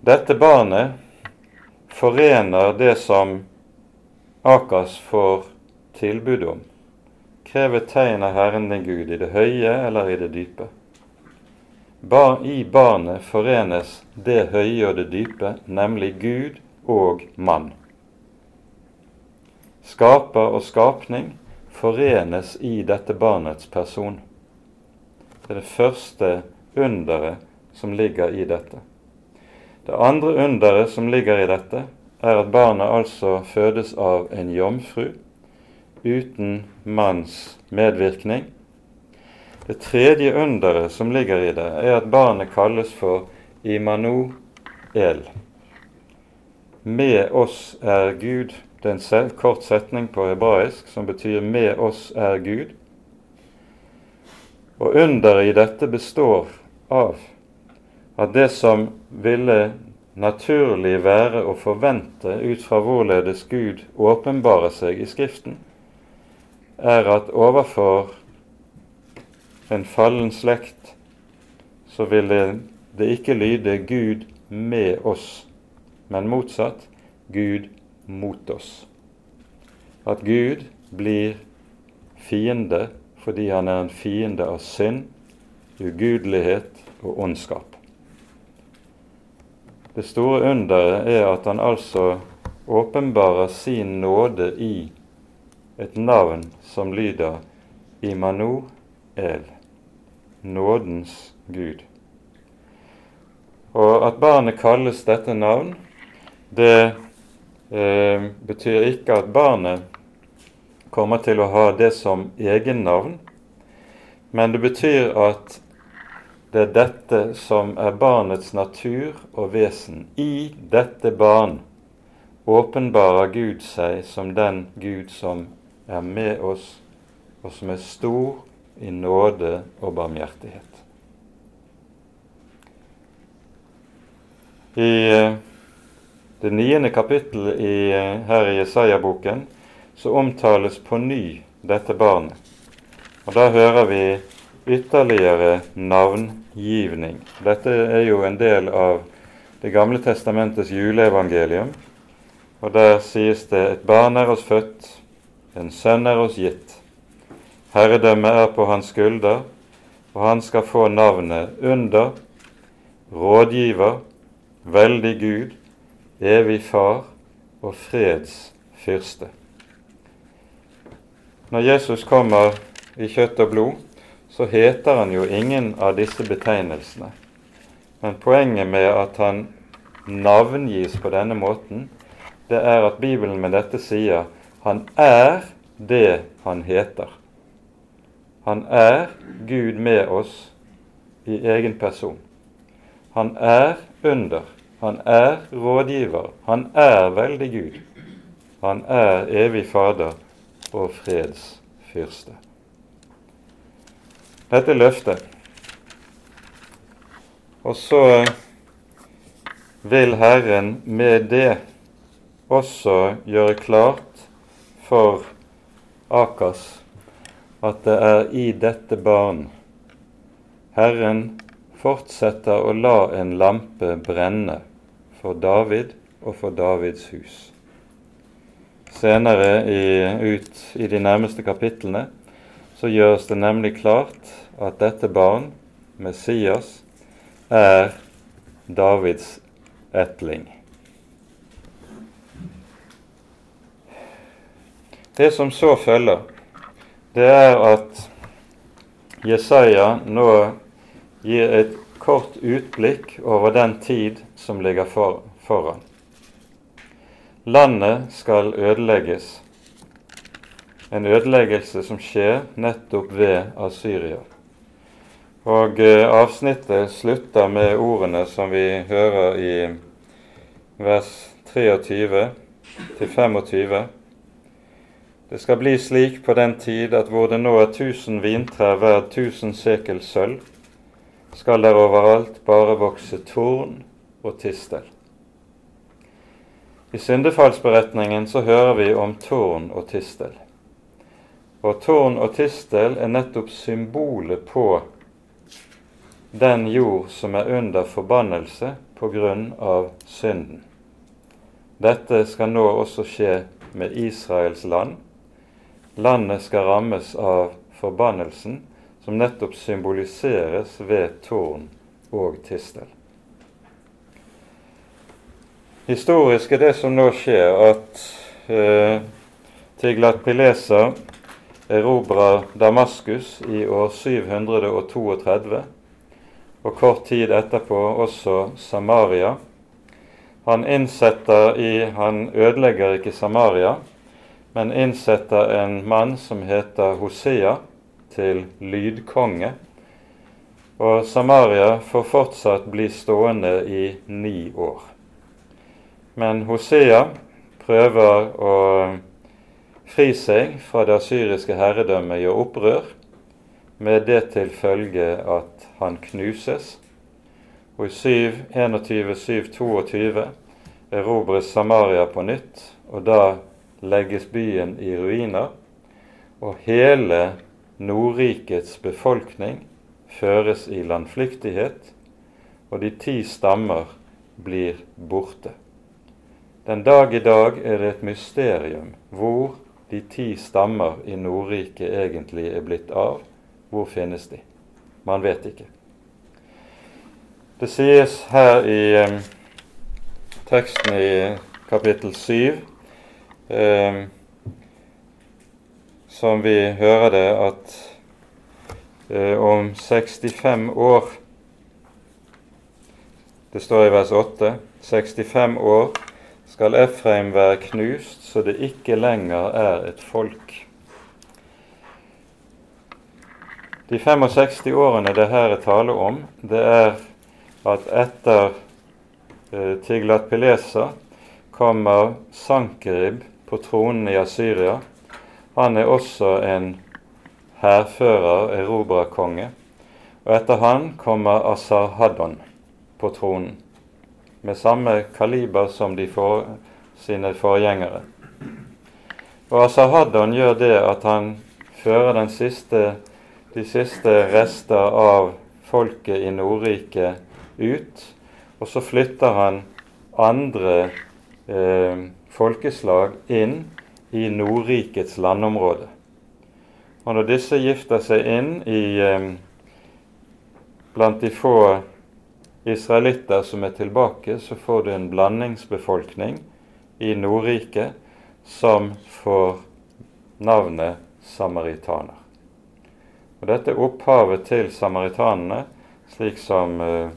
Dette barnet forener det som Akas får tilbud om. Krever tegn av Herren din Gud i det høye eller i det dype. Bar, I barnet forenes det høye og det dype, nemlig Gud og mann. Skaper og skapning forenes i dette barnets person. Det er det første underet som ligger i dette. Det andre underet som ligger i dette, er at barnet altså fødes av en jomfru uten manns medvirkning det tredje underet som ligger i det, er at barnet kalles for Immanuel. Med oss er Gud. Det er en kort setning på hebraisk som betyr 'med oss er Gud'. Og underet i dette består av at det som ville naturlig være å forvente ut fra hvorledes Gud åpenbarer seg i Skriften, er at overfor en fallen slekt, så ville det ikke lyde Gud med oss, men motsatt Gud mot oss. At Gud blir fiende fordi han er en fiende av synd, ugudelighet og ondskap. Det store underet er at han altså åpenbarer sin nåde i et navn som lyder Imanu El nådens Gud. Og at barnet kalles dette navn, det eh, betyr ikke at barnet kommer til å ha det som egennavn, men det betyr at det er dette som er barnets natur og vesen. I dette barn åpenbarer Gud seg som den Gud som er med oss, og som er stor i nåde og barmhjertighet. I eh, det niende kapittelet eh, her i Jesaja-boken så omtales på ny dette barnet. Og Da hører vi ytterligere navngivning. Dette er jo en del av Det gamle testamentets juleevangelium. Og Der sies det et barn er oss født, en sønn er oss gitt. Herredømmet er på hans skulder, og han skal få navnet Under, Rådgiver, Veldig Gud, Evig Far og Freds Fyrste. Når Jesus kommer i kjøtt og blod, så heter han jo ingen av disse betegnelsene. Men poenget med at han navngis på denne måten, det er at Bibelen med dette sier han er det han heter. Han er Gud med oss i egen person. Han er under. Han er rådgiver. Han er veldig Gud. Han er evig Fader og fredsfyrste. Dette er løftet. Og så vil Herren med det også gjøre klart for Akas at det er i dette barn Herren fortsetter å la en lampe brenne for David og for Davids hus. Senere i, ut i de nærmeste kapitlene så gjøres det nemlig klart at dette barn, Messias, er Davids etling. Det som så følger, det er at Jesaja nå gir et kort utblikk over den tid som ligger for, foran. Landet skal ødelegges, en ødeleggelse som skjer nettopp ved Asyria. Og eh, avsnittet slutter med ordene som vi hører i vers 23 til 25. Det skal bli slik på den tid at hvor det nå er tusen vintrær hver tusen sekel sølv, skal der overalt bare vokse torn og tistel. I syndefallsberetningen så hører vi om tårn og tistel. Og tårn og tistel er nettopp symbolet på den jord som er under forbannelse på grunn av synden. Dette skal nå også skje med Israels land, Landet skal rammes av forbannelsen, som nettopp symboliseres ved tårn og tistel. Historisk er det som nå skjer, at eh, Tiglat Pilesa erobrer Damaskus i år 732, og kort tid etterpå også Samaria. Han innsetter i Han ødelegger ikke Samaria, men innsetter en mann som heter Hosea, til lydkonge. Og Samaria får fortsatt bli stående i ni år. Men Hosea prøver å fri seg fra det syriske herredømmet, i opprør, med det til følge at han knuses. Og i 721-722 erobres Samaria på nytt, og da legges byen i ruiner, og hele Nordrikets befolkning føres i landflyktighet, og de ti stammer blir borte. Den dag i dag er det et mysterium hvor de ti stammer i Nordriket egentlig er blitt av. Hvor finnes de? Man vet ikke. Det sies her i um, teksten i kapittel 7 eh, som vi hører det, at eh, om 65 år Det står i vers 8 65 år skal Efraim være knust så det ikke lenger er et folk. De 65 årene det her er tale om, det er at etter eh, Tiglat Pilesa kommer Sankerib på tronen i Asyria. Han er også en hærfører, erobrerkonge. Og etter han kommer Asar-Haddon på tronen, med samme kaliber som de for, sine forgjengere. Og Asahaddon gjør det at han fører siste, de siste rester av folket i Nordriket ut, og så flytter han andre eh, folkeslag inn i Nordrikets landområde. Og når disse gifter seg inn i, eh, blant de få israelitter som er tilbake, så får du en blandingsbefolkning i Nordriket som får navnet samaritaner. Og Dette er opphavet til samaritanene, slik som uh,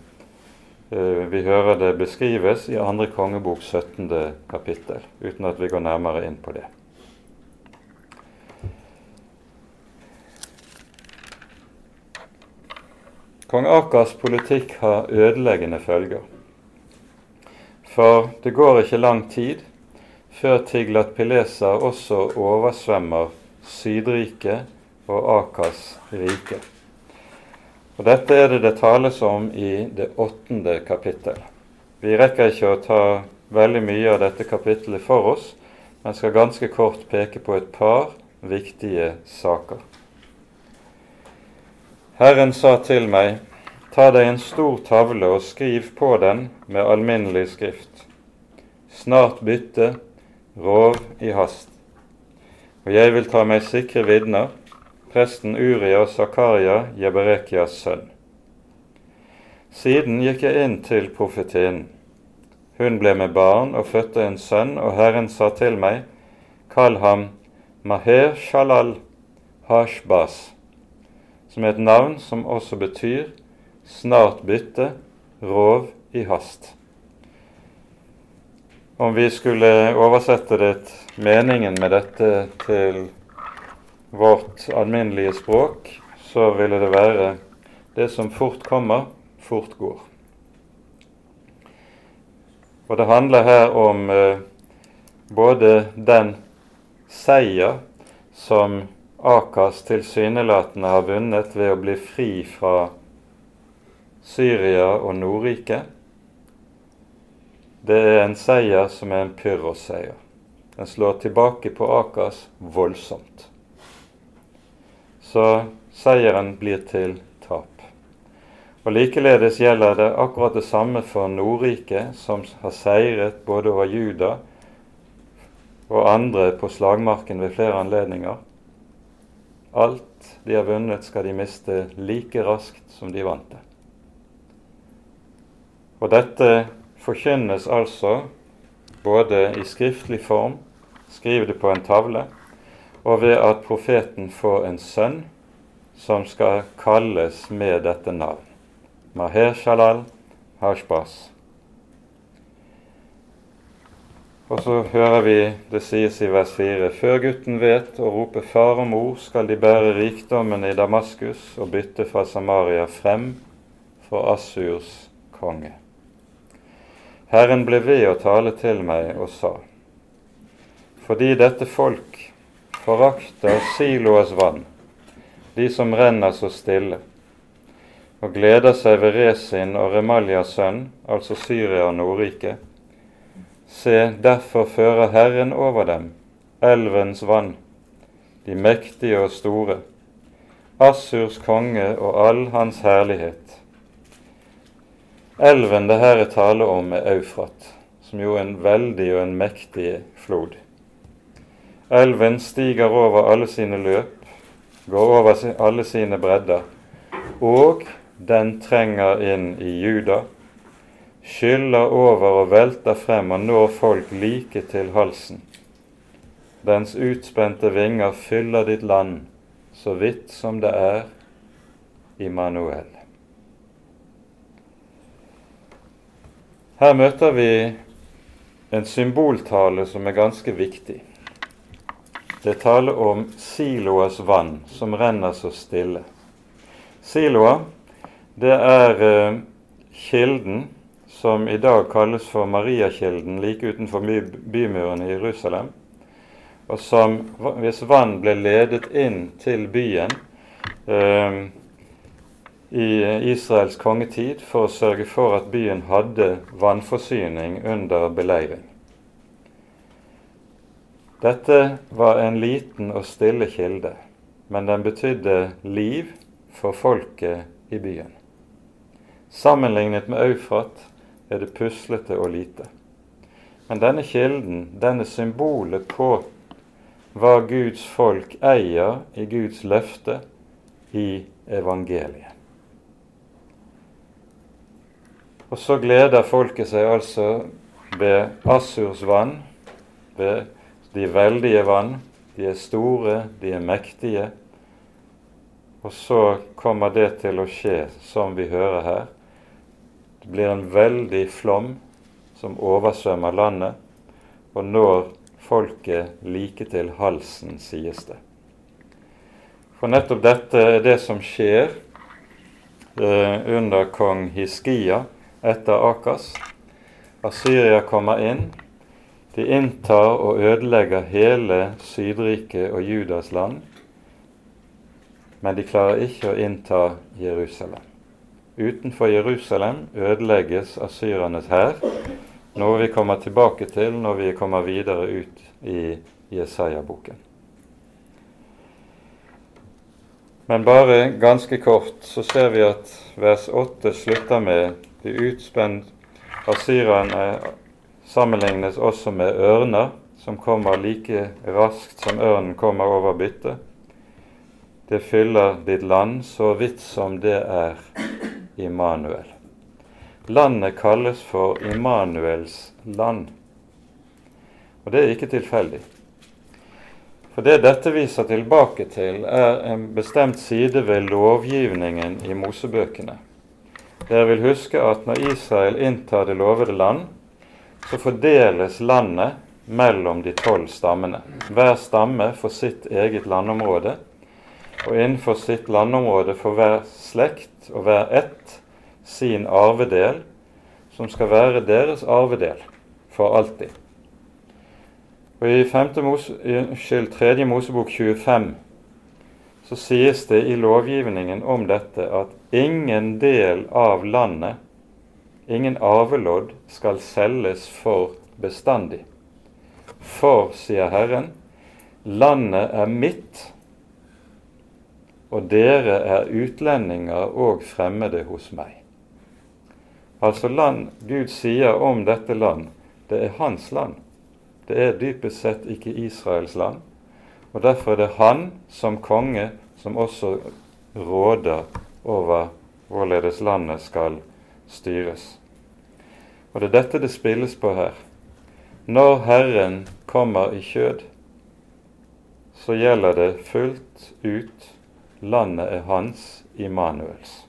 uh, vi hører det beskrives i 2. kongebok 17. kapittel, uten at vi går nærmere inn på det. Kong Akers politikk har ødeleggende følger. For det går ikke lang tid før Tiglat Pilesa også oversvømmer Sydriket og Akers rike. Og Dette er det det tales om i det åttende kapittel. Vi rekker ikke å ta veldig mye av dette kapittelet for oss, men skal ganske kort peke på et par viktige saker. Herren sa til meg, ta deg en stor tavle og skriv på den med alminnelig skrift. Snart bytte, rov i hast. Og jeg vil ta meg sikre vitner presten Uria og Zakaria, Jeberekias sønn. Siden gikk jeg inn til profetinnen. Hun ble med barn og fødte en sønn, og Herren sa til meg, kall ham Maher Shalal Hashbas, som er et navn som også betyr snart bytte, rov i hast. Om vi skulle oversette det, meningen med dette til vårt alminnelige språk, så ville det være det som fort kommer, fort går. Og det handler her om eh, både den seier som Akas tilsynelatende har vunnet ved å bli fri fra Syria og Nordriket. Det er en seier som er en pyrrhosseier. Den slår tilbake på Akas voldsomt. Så seieren blir til tap. og Likeledes gjelder det akkurat det samme for Nordriket, som har seiret både over Juda og andre på slagmarken ved flere anledninger. Alt de har vunnet, skal de miste like raskt som de vant det. Og dette forkynnes altså både i skriftlig form, skriv det på en tavle, og ved at profeten får en sønn som skal kalles med dette navn. Maher Shalal Hashbas. Og så hører vi det sies i vers 4.: Før gutten vet å rope far og mor, skal de bære rikdommen i Damaskus og bytte fra Samaria frem for Assurs konge. Herren ble ved å tale til meg og sa:" Fordi dette folk forakter Siloas vann, de som renner så stille, og gleder seg ved Resin og Remaljas sønn, altså Syria og Nordriket. Se, derfor fører Herren over dem elvens vann, de mektige og store, Assurs konge og all hans herlighet. Elven det her er tale om, er Eufrat, som jo er en veldig og en mektig flod. Elven stiger over alle sine løp, går over alle sine bredder, og den trenger inn i Juda, skyller over og velter frem og når folk like til halsen. Dens utspente vinger fyller ditt land så vidt som det er Immanuel. Her møter vi en symboltale som er ganske viktig. Det taler om Siloas vann som renner så stille. Siloa det er eh, kilden som i dag kalles for Mariakilden like utenfor bymuren i Jerusalem, og som hvis vann ble ledet inn til byen eh, i Israels kongetid for å sørge for at byen hadde vannforsyning under beleiring. Dette var en liten og stille kilde, men den betydde liv for folket i byen. Sammenlignet med Eufrat er det puslete og lite. Men denne kilden, denne symbolet på hva Guds folk eier i Guds løfte i evangeliet. Og så gleder folket seg altså ved Assurs vann, ved de veldige vann. De er store, de er mektige. Og så kommer det til å skje, som vi hører her, det blir en veldig flom som oversvømmer landet og når folket like til halsen, sies det. For nettopp dette er det som skjer eh, under kong Hiskia etter Akas. Asyria kommer inn. De inntar og ødelegger hele Sydriket og Judas land, men de klarer ikke å innta Jerusalem utenfor Jerusalem ødelegges asyrernes hær, noe vi kommer tilbake til når vi kommer videre ut i Jesaja-boken. Men bare ganske kort så ser vi at vers 8 slutter med de utspent Asyrerne sammenlignes også med ørner, som kommer like raskt som ørnen kommer over byttet. Det fyller ditt land så vidt som det er Immanuel. Landet kalles for Immanuels land. Og det er ikke tilfeldig. For det dette viser tilbake til, er en bestemt side ved lovgivningen i Mosebøkene. Dere vil huske at når Israel inntar det lovede land, så fordeles landet mellom de tolv stammene. Hver stamme får sitt eget landområde, og innenfor sitt landområde får hver slekt og hver ett sin arvedel, som skal være deres arvedel for alltid. Og I 5. Mose, unnskyld, 3. Mosebok 25 så sies det i lovgivningen om dette at ingen del av landet, ingen arvelodd, skal selges for bestandig. For, sier Herren, landet er mitt, og dere er utlendinger og fremmede hos meg. Altså land Gud sier om dette land, det er hans land. Det er dypest sett ikke Israels land. Og Derfor er det han som konge som også råder over hvorledes landet skal styres. Og det er dette det spilles på her. Når Herren kommer i kjød, så gjelder det fullt ut landet er hans, Immanuels.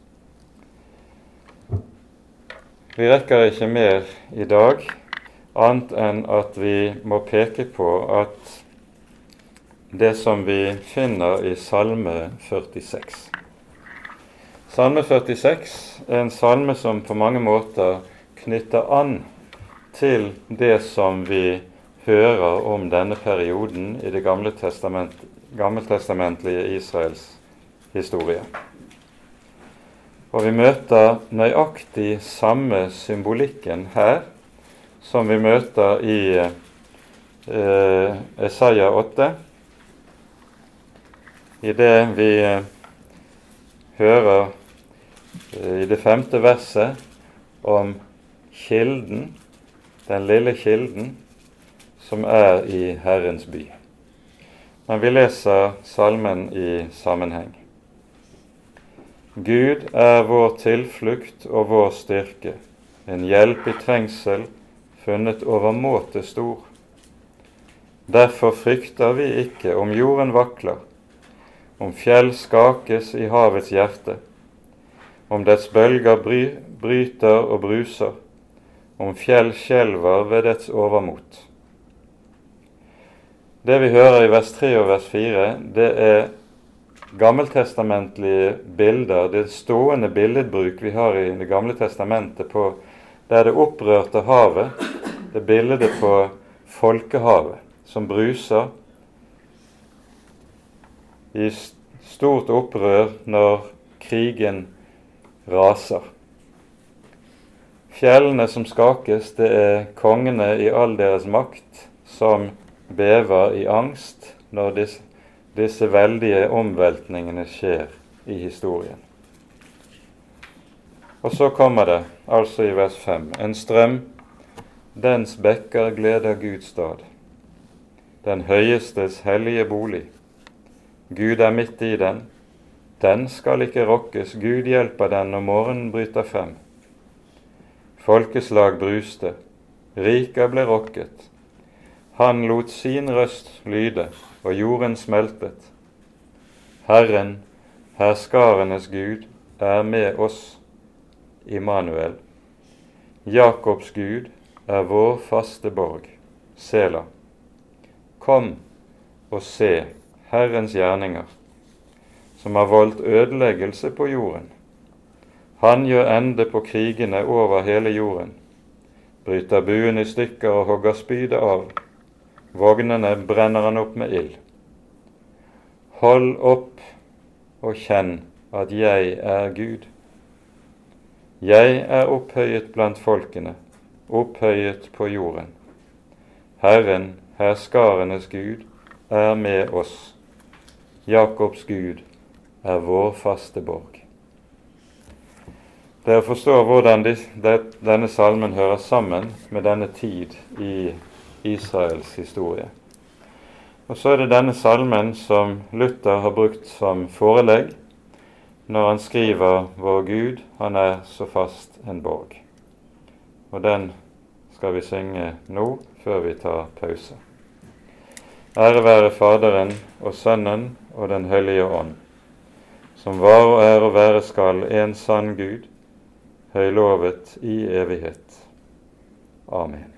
Vi rekker ikke mer i dag, annet enn at vi må peke på at det som vi finner i Salme 46 Salme 46 er en salme som på mange måter knytter an til det som vi hører om denne perioden i det gamle testament, gammeltestamentlige Israels historie. Og vi møter nøyaktig samme symbolikken her som vi møter i eh, Esaiah 8. I det vi eh, hører eh, i det femte verset om kilden den lille kilden som er i Herrens by. Men vi leser salmen i sammenheng. Gud er vår tilflukt og vår styrke, en hjelp i trengsel, funnet overmåte stor. Derfor frykter vi ikke om jorden vakler, om fjell skakes i havets hjerte, om dets bølger bry, bryter og bruser, om fjell skjelver ved dets overmot. Det vi hører i vers 3 og vers 4, det er gammeltestamentlige bilder, det stående billedbruk vi har i Det gamle testamentet på der det opprørte havet, det bildet på folkehavet som bruser i stort opprør når krigen raser. Fjellene som skakes, det er kongene i all deres makt som bever i angst når disse, disse veldige omveltningene skjer i historien. Og så kommer det, altså i vers 5, en strøm, dens bekker gleder Guds stad, den høyestes hellige bolig. Gud er midt i den, den skal ikke rokkes, Gud hjelper den når morgenen bryter frem. Folkeslag bruste, riker ble rokket. Han lot sin røst lyde, og jorden smeltet. Herren, herskarenes Gud, er med oss, Immanuel. Jakobs Gud er vår faste borg, Sela. Kom og se Herrens gjerninger, som har voldt ødeleggelse på jorden. Han gjør ende på krigene over hele jorden, bryter buen i stykker og hogger spydet av. Vognene brenner han opp med ild. Hold opp og kjenn at jeg er Gud. Jeg er opphøyet blant folkene, opphøyet på jorden. Herren, herskarenes Gud, er med oss. Jakobs Gud er vår faste borg. Dere forstår hvordan denne salmen hører sammen med denne tid i Israels historie. Og så er det denne salmen som Luther har brukt som forelegg når han skriver 'Vår Gud, han er så fast en borg'. Og den skal vi synge nå, før vi tar pause. Ære være Faderen og Sønnen og Den hellige ånd, som var og er og være skal en sann Gud, høylovet i evighet. Amen.